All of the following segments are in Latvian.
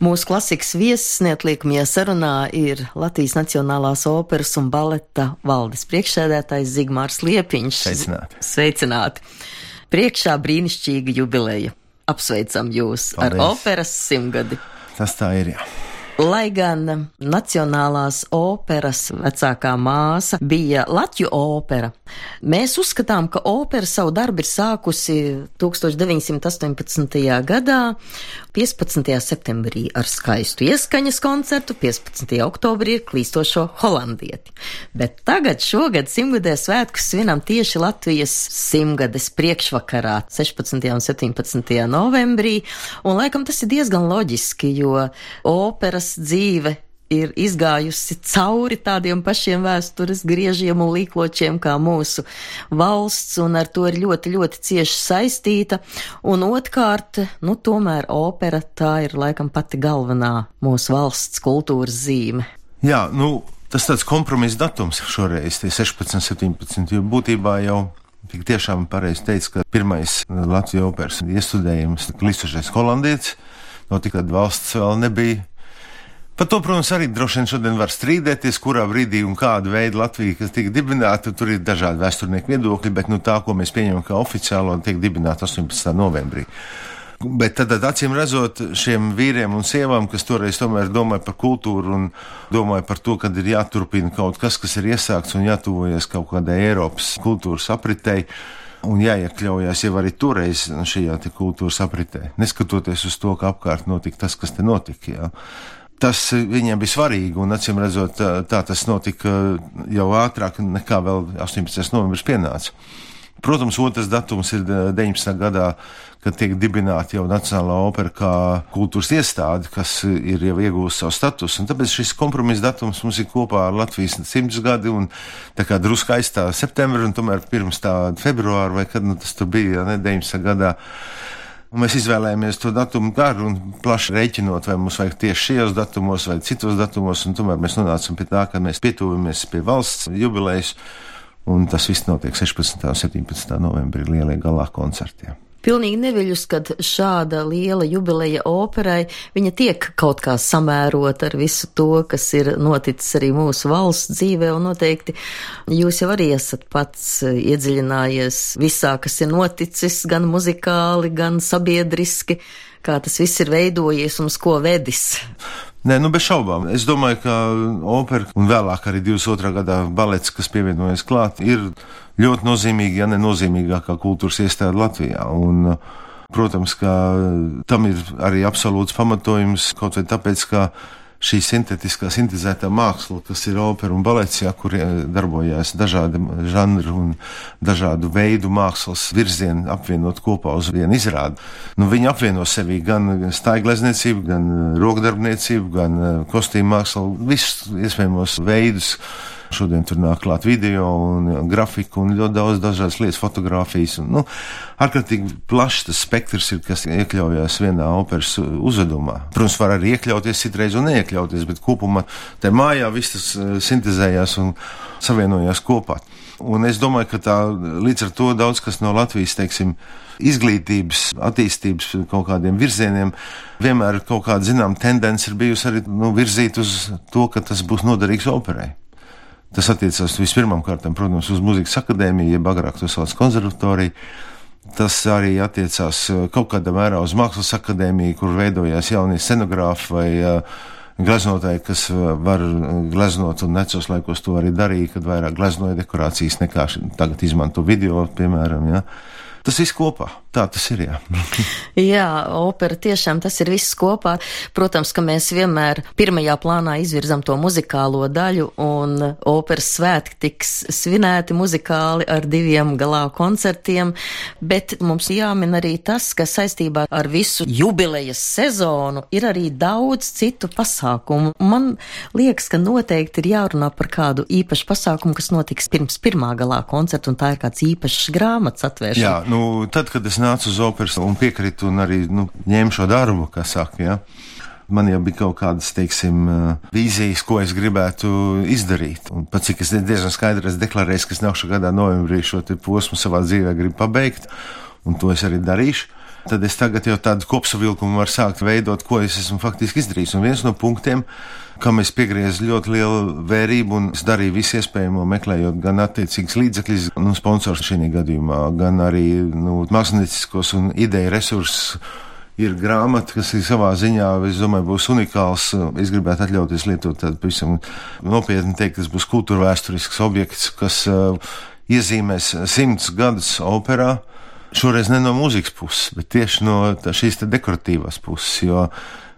Mūsu klasikas viesis neatliekamajā sarunā ir Latvijas Nacionālās operas un baleta valdes priekšsēdētājs Zigmārs Liepiņš. Sveicināti! Sveicināti! Priekšā brīnišķīga jubileja. Apsveicam jūs Paldies. ar operas simtgadi. Tas tā ir, jā. Lai gan Nacionālās operas vecākā māsa bija Latviju opera, mēs uzskatām, ka opera savu darbu ir sākusi 1918. gadā, 15. septembrī ar skaistu ieskaņas koncertu, 15. oktobrī ir klīstošo holandieti. Bet tagad šogad simtgadē svētkus svinam tieši Latvijas simtgades priekšvakarā, 16. un 17. novembrī, un laikam tas ir diezgan loģiski, jo operas Latvijas dzīve ir izgājusi cauri tādiem pašiem vēstures griežiem un līkločiem kā mūsu valsts, un ar to ir ļoti, ļoti cieši saistīta. Un otrkārt, nu, tomēr opera tā ir laikam pati galvenā mūsu valsts kultūras zīme. Jā, nu, tas tāds kompromiss datums šoreiz, tie 16, 17, jo būtībā jau Tik tiešām pareizi teica, ka pirmais Latvijas operas iestudējums, Klistošais holandietis, notika, kad valsts vēl nebija Par to, protams, arī droši vien šodien var strīdēties, kurā brīdī un kāda veida Latvija, tika dibināta. Tur ir dažādi vēsturnieku viedokļi, bet nu, tā, ko mēs pieņemam kā oficiālo, tiek dibināta 18. novembrī. Bet tad, tad, acīm redzot, šiem vīriem un sievām, kas toreiz tomēr domāja par kultūru un domāja par to, ka ir jāturpina kaut kas, kas ir iesākts un jātuvojas kaut kādai Eiropas kultūras apritei, un jāiekļaujas jau arī toreiz šajā kultūras apritē, neskatoties uz to, ka apkārt notika tas, kas te notika. Jā. Tas viņiem bija svarīgi, un acīm redzot, tā, tā tas notika jau ātrāk nekā vēl 18. novembris pienāca. Protams, otrs datums ir 19. gadā, kad tiek dibināta jau Nacionālā opera kā kultūras iestāde, kas ir jau iegūst savu statusu. Tāpēc šis kompromiss datums mums ir kopā ar Latvijas simts gadi un tā kā drusku aizstā septembri un tomēr pirms tā februāra vai kad nu, tas tur bija, ja ne 19. gadā. Un mēs izvēlējāmies to datumu garu un plaši rēķinot, vai mums vajag tieši šajos datumos vai citos datumos, tomēr mēs nonācam pie tā, ka mēs pietuvamies pie valsts jubilejas, un tas viss notiek 16. un 17. novembrī lielie galā koncertiem. Pilnīgi neviļus, kad šāda liela jubileja operai, viņa tiek kaut kā samērot ar visu to, kas ir noticis arī mūsu valsts dzīvē, un noteikti jūs jau arī esat pats iedziļinājies visā, kas ir noticis, gan muzikāli, gan sabiedriski, kā tas viss ir veidojies un uz ko vedis. Nē, nu bez šaubām. Es domāju, ka opera un vēlāk arī 22. gadā balets, kas pievienojas klāt, ir ļoti nozīmīga, ja ne nozīmīgākā kultūras iestāde Latvijā. Un, protams, ka tam ir arī absolūts pamatojums kaut vai tāpēc, ka šī sintētiskā, sintēzētā māksla, kas ir opera un balets, ja, kur eh, darbojās dažādi žanri un dažādu veidu mākslas virzieni apvienot kopā uz vienu izrādi. Nu, viņi apvieno sevī gan staiglaizniecību, gan rokdarbniecību, gan eh, kostīmu mākslu, visus iespējamos veidus Šodien tur nāk klāt video un grafiku un ļoti daudz dažādas lietas, fotografijas. Un, nu, ārkārtīgi plašs tas spektrs ir, kas iekļaujas vienā operas uzvedumā. Protams, var arī iekļauties citreiz un neiekļauties, bet kopumā te mājā viss tas eh, sintezējās un savienojās kopā. Un es domāju, ka tā, līdz ar to daudz kas no Latvijas, teiksim, izglītības, attīstības kaut kādiem virzieniem, vienmēr kaut kāda zinām tendence ir bijusi arī nu, virzīt uz to, ka tas būs noderīgs operai. Tas attiecas vispirmām kārtām, protams, uz muzikas akadēmiju, jeb agrāk to sauc konservatoriju. Tas arī attiecās uh, kaut kādā mērā uz mākslas akadēmiju, kur veidojās jaunie scenogrāfi vai uh, gleznotāji, kas uh, var gleznot, un necos laikos to arī darīja, kad vairāk gleznoja dekorācijas nekā tagad izmanto video, piemēram. Ja. Tas viss kopā. Tā tas ir. Jā, jā opera tiešām tas ir viss kopā. Protams, ka mēs vienmēr pirmajā plānā izvirzam to muzikālo daļu, un operas svētki tiks svinēti muzikāli ar diviem galā koncertiem, bet mums jāmin arī tas, ka saistībā ar visu jubilejas sezonu ir arī daudz citu pasākumu. Man liekas, ka noteikti ir jārunā par kādu īpašu pasākumu, kas notiks pirms pirmā galā koncerta, un tā ir kāds īpašs grāmatas atvēršana. Jā, nu, tad, kad es nācu uz operas un piekritu un arī nu, ņēmu šo darbu, kā saka, ja, man jau bija kaut kādas, teiksim, vīzijas, ko es gribētu izdarīt. Un pat cik es diezgan skaidri esmu deklarējis, ka es nākšu gadā novembrī šo posmu savā dzīvē gribu pabeigt, un to es arī darīšu. Tad es tagad jau tādu kopsavilkumu varu sākt veidot, ko es esmu faktiski izdarījis. Un viens no punktiem, kam es piegriezu ļoti lielu vērību un es darīju visu iespējamo, meklējot gan attiecīgas līdzekļus, nu, sponsors šī gadījumā, gan arī nu, mākslinieciskos un ideju resursus. Ir grāmata, kas ir savā ziņā, es domāju, būs unikāls. Es gribētu atļauties lietot tādu pavisam nopietni teikt, tas būs kultūra vēsturisks objekts, kas uh, iezīmēs simts gadus operā. Šoreiz ne no mūzikas puses, bet tieši no šīs dekoratīvās puses. Jo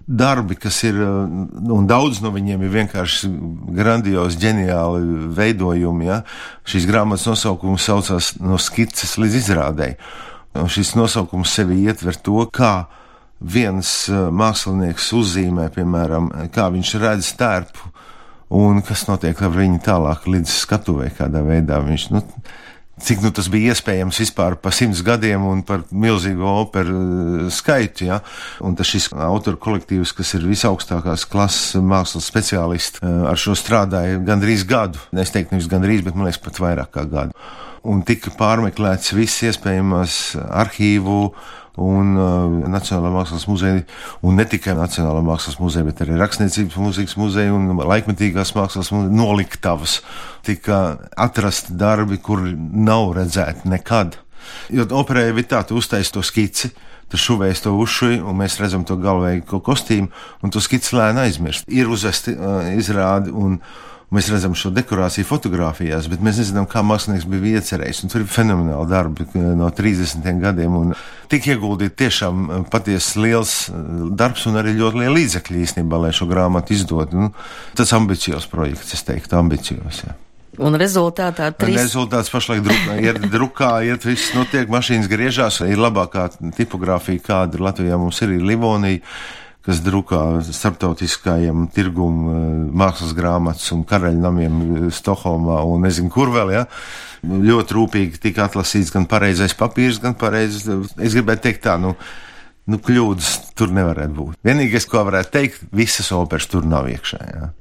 darbi, kas ir, un daudz no viņiem ir vienkārši grandiozi, ģeniāli veidojumi. Ja? Šīs grāmatas nosaukums saucās no skices līdz izrādēji. Šis nosaukums sevi ietver to, kā viens mākslinieks uzzīmē, piemēram, kā viņš redz tērpu un kas notiek ar viņu tālāk līdz skatuvei, kādā veidā viņš. Nu, Cik nu, tas bija iespējams vispār pa simts gadiem un par milzīgu operu eh, skaitu. Ja? Un tas šis autoru kolektīvs, kas ir visaugstākās klases mākslas speciālisti, eh, ar šo strādāja gandrīz gadu. Es teiktu, nevis gandrīz, bet man liekas pat vairāk kā gadu. Un tika pārmeklēts viss iespējamās arhīvu un uh, Nacionālā mākslas muzeja, un ne tikai Nacionālā mākslas muzeja, bet arī Rakstniecības mūzikas muzeja un laikmetīgās mākslas muzeja noliktavas. Tika atrasti darbi, kur nav redzēti nekad. Jo operē bija tā, tu uztaisi to skici, tu šuvēji to ušuju, un mēs redzam to galvēju kostīmu, un to skici lēni aizmirst. Ir uzvesti uh, izrādi, un Mēs redzam šo dekorāciju fotografijās, bet mēs nezinām, kā mākslinieks bija iecerējis. Un tur ir fenomenāli darbi no 30 gadiem. Un tik ieguldīt tiešām eh, patiesi liels eh, darbs un arī ļoti liela līdzekļa īstenībā, lai šo grāmatu izdotu. Nu, tas ambiciozs projekts, es teiktu, ambiciozs. Jā. Un rezultātā trīs. Rezultāts pašlaik drukā, iet drukā, iet viss notiek, mašīnas griežās, ir labākā tipogrāfija, kāda Latvijā mums ir, ir Livonija kas drukā starptautiskajam tirgum eh, mākslas grāmatas un karaļnamiem eh, Stokholmā un nezinu, kur vēl, ja. Ļoti rūpīgi tika atlasīts gan pareizais papīrs, gan pareizais, es gribētu teikt tā, nu, nu kļūdas tur nevarētu būt. Vienīgais, ko varētu teikt, visas operas tur nav iekšā, ja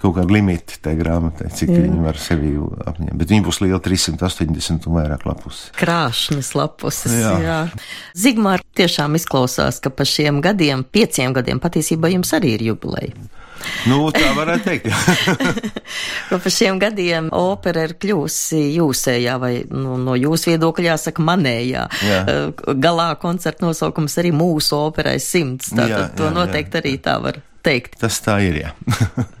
kaut kāda limita tai grāmatai, cik jā. viņi var sevi apņemt. Bet viņi būs liela 380 un vairāk lapus. Krāšņas lapus. Jā. jā. Zigmār tiešām izklausās, ka pa šiem gadiem, pieciem gadiem patiesībā jums arī ir jubileja. Nu, tā varētu teikt. par šiem gadiem opera ir kļūsi jūsējā, vai nu, no jūsu viedokļa jāsaka manējā. Jā. Galā koncerta nosaukums arī mūsu operai simts. Tātad jā, jā, to noteikti jā. arī tā var teikt. Tas tā ir, jā.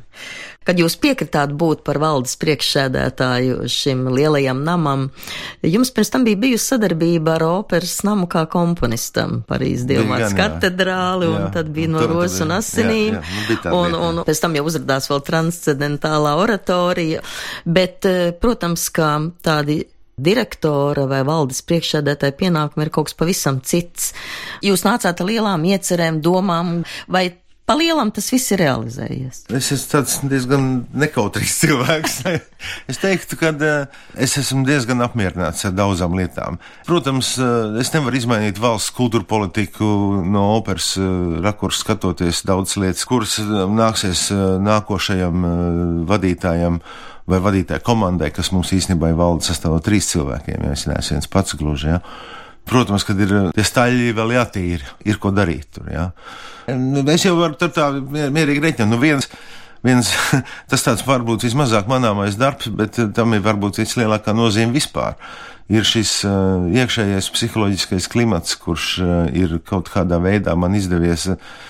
kad jūs piekritāt būt par valdes priekšsēdētāju šim lielajam namam, jums pirms tam bija bijusi sadarbība ar operas namu kā komponistam Parīzes Dievmātes katedrāli, jā, un tad bija no rozes un asinīm, jā, jā, nu, un, un pēc tam jau uzrādās vēl transcendentālā oratorija, bet, eh, protams, kā tādi direktora vai valdes priekšsēdētāja pienākumi ir kaut kas pavisam cits. Jūs nācāt ar lielām iecerēm, domām, vai palielam tas viss ir realizējies? Es esmu tāds diezgan nekautrīgs cilvēks. es teiktu, ka uh, es esmu diezgan apmierināts ar daudzām lietām. Protams, uh, es nevaru izmainīt valsts kultūra politiku no operas uh, rakursa skatoties daudz lietas, kuras nāksies nākošajam vadītājam vai vadītāja komandai, kas mums īstenībā ir valde sastāv no trīs cilvēkiem, ja es neesmu viens pats gluži. Ja? Protams, kad ir tie staļļi vēl jātīra, ir ko darīt tur. Ja? Nu, es jau varu tur tā mierīgi reiķināt. Nu, viens, viens, tas tāds varbūt vismazāk manāmais darbs, bet eh, tam ir varbūt vislielākā nozīme vispār. Ir šis uh, iekšējais psiholoģiskais klimats, kurš uh, ir kaut kādā veidā man izdevies. Uh,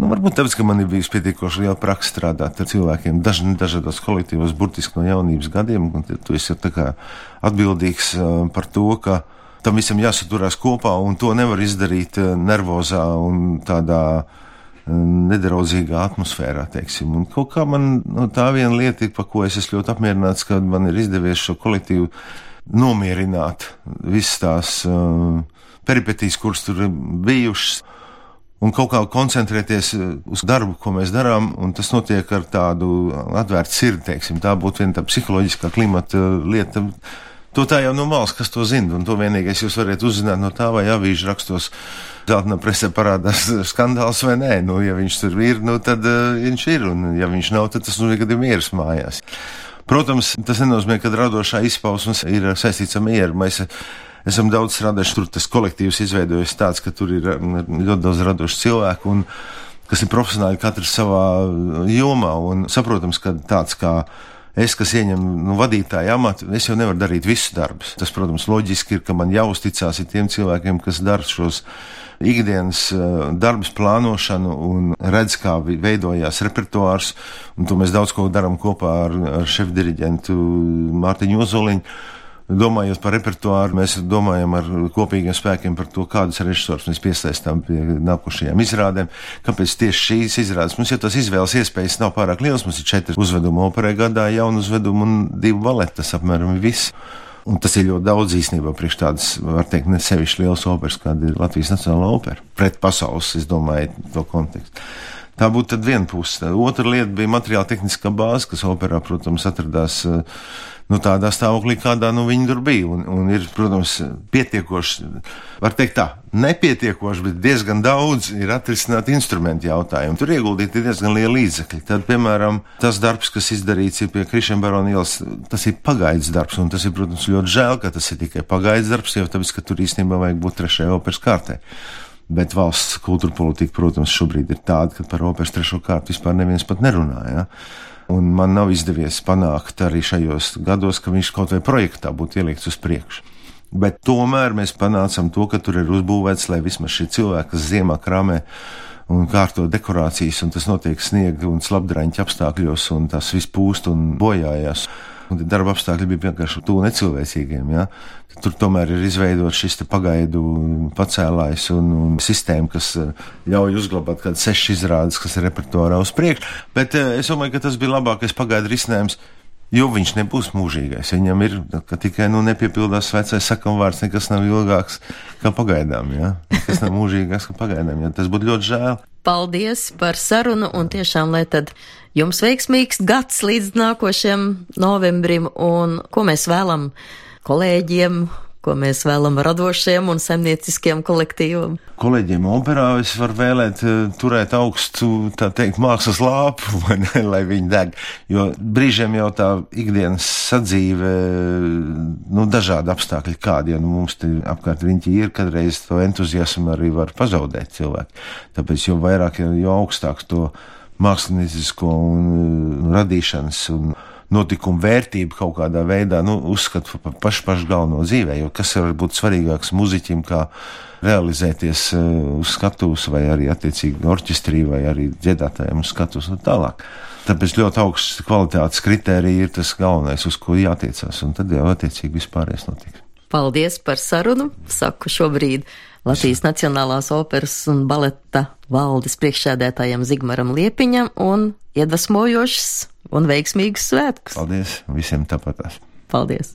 Nu, varbūt tāpēc, ka man ir bijusi pietiekoši liela praksa strādāt ar cilvēkiem daž, dažādos kolektīvos, burtiski no jaunības gadiem. Tu esi atbildīgs par to, ka tam visam jāsaturās kopā, un to nevar izdarīt eh, nervozā un tādā eh, nedraudzīgā atmosfērā, teiksim. Un kaut kā man no, tā viena lieta, par ko es esmu ļoti apmierināts, ka man ir izdevies šo kolektīvu nomierināt visas tās uh, peripetīs, kuras tur bijušas. Un kaut kā koncentrēties uz darbu, ko mēs darām, un tas notiek ar tādu atvērtu sirdi, teiksim. Tā būtu viena tā psiholoģiskā klimata lieta. To tā jau no malas, kas to zina, un to vienīgais jūs varat uzzināt no tā, vai avīžu rakstos zeltainā presē parādās skandāls vai nē. Nu, ja viņš tur ir, nu, tad uh, viņš ir, un ja viņš nav, tad tas nozīmē, ka ir mieras mājās. Protams, tas nenozīmē, ka radošā izpausme ir saistīts ar mieru. Mēs esam daudz strādājuši. Tur tas kolektīvs izveidojas tāds, ka tur ir ļoti daudz radošu cilvēku, un, kas ir profesionāli katrs savā jomā. Un saprotams, ka tāds kā es, kas ieņemu nu, vadītāju amatu, es jau nevaru darīt visus darbus. Tas, protams, loģiski ir, ka man jāuzticās tiem cilvēkiem, kas dara šos ikdienas uh, darbus, plānošanu un redz, kā veidojās repertuārs. To mēs daudz ko darām kopā ar, ar šefdiriģentu Mārtiņu Ozoliņu domājot par repertuāru, mēs domājam ar kopīgiem spēkiem par to, kādus režisorus mēs piesaistām pie nākošajām izrādēm. Kāpēc tieši šīs izrādes? Mums jau tas izvēles iespējas nav pārāk liels. Mums ir četri uzvedumi operē gadā, jaunu uzvedumu un divu valetu. Tas apmēram ir viss. Un tas ir ļoti daudz īstenībā priekš tādas, var teikt, ne sevišķi liels operas, kāda ir Latvijas Nacionāla opera. Pret pasaules, es domāju, to kontekstu. Tā būtu viena puse. Otra lieta bija materiāla tehniskā bāze, kas operā, protams, atradās uh, nu, tādā stāvoklī, kādā nu, viņi tur bija. Un, un ir, protams, pietiekoši, var teikt tā, nepietiekoši, bet diezgan daudz ir atrisināti instrumentu jautājumi. Tur ieguldīti diezgan lieli līdzekļi. Tad, piemēram, tas darbs, kas izdarīts pie Krišņa Barona ielas, tas ir pagaids darbs, un tas ir, protams, ļoti žēl, ka tas ir tikai pagaids darbs, jo tāpēc, ka tur īstenībā vajag būt trešajai operas kārtai. Bet valsts kultūra politika, protams, šobrīd ir tāda, ka par operas trešo kārtu vispār neviens pat nerunā. Ja? Un man nav izdevies panākt arī šajos gados, ka viņš kaut vai projektā būtu ielikts uz priekšu. Bet tomēr mēs panācām to, ka tur ir uzbūvēts, lai vismaz šie cilvēki, kas ziemā krāmē un kārto dekorācijas, un tas notiek sniega un slapdraņķa apstākļos, un tas viss pūst un bojājās un darba apstākļi bija vienkārši tuvu necilvēcīgiem. Ja? Tur tomēr ir izveidots šis pagaidu pacēlājs un, un sistēma, kas eh, ļauj uzglabāt kādas sešas izrādes, kas ir repertuārā uz priekšu. Bet eh, es domāju, ka tas bija labākais pagaidu risinājums. Jo viņš nebūs mūžīgais. Viņam ir tikai nu, nepiepildās vecais sakam vārds, nekas nav ilgāks kā pagaidām. Ja? Nekas nav mūžīgāks kā pagaidām. Ja? Tas būtu ļoti žēl. Paldies par sarunu un tiešām, lai tad jums veiksmīgs gads līdz nākošajam novembrim un ko mēs vēlam kolēģiem, ko mēs vēlam radošiem un semnieciskiem kolektīvam. Kolēģiem operā es varu vēlēt eh, turēt augstu, tā teikt, mākslas lāpu, ne, lai viņi deg, jo brīžiem jau tā ikdienas sadzīve, nu, dažādi apstākļi kādi, ja nu mums te apkārt riņķi ir, kadreiz to entuziasmu arī var pazaudēt cilvēki. Tāpēc jo vairāk, jo augstāk to māksliniecisko un uh, radīšanas un notikumu vērtību kaut kādā veidā nu, uzskatu par pašu, pašu galveno dzīvē. Jo kas var būt svarīgāks muziķim, kā realizēties uh, uz skatuves, vai arī attiecīgi orķestrī, vai arī dziedātājiem uz skatuves un tālāk. Tāpēc ļoti augsts kvalitātes kritērija ir tas galvenais, uz ko jātiecās, un tad jau attiecīgi vispārējais notiks. Paldies par sarunu, saku šobrīd Latvijas Nacionālās operas un baleta valdes priekšsēdētājam Zigmaram Liepiņam un iedvesmojošs un veiksmīgs svētkus. Paldies visiem tāpatās. Paldies!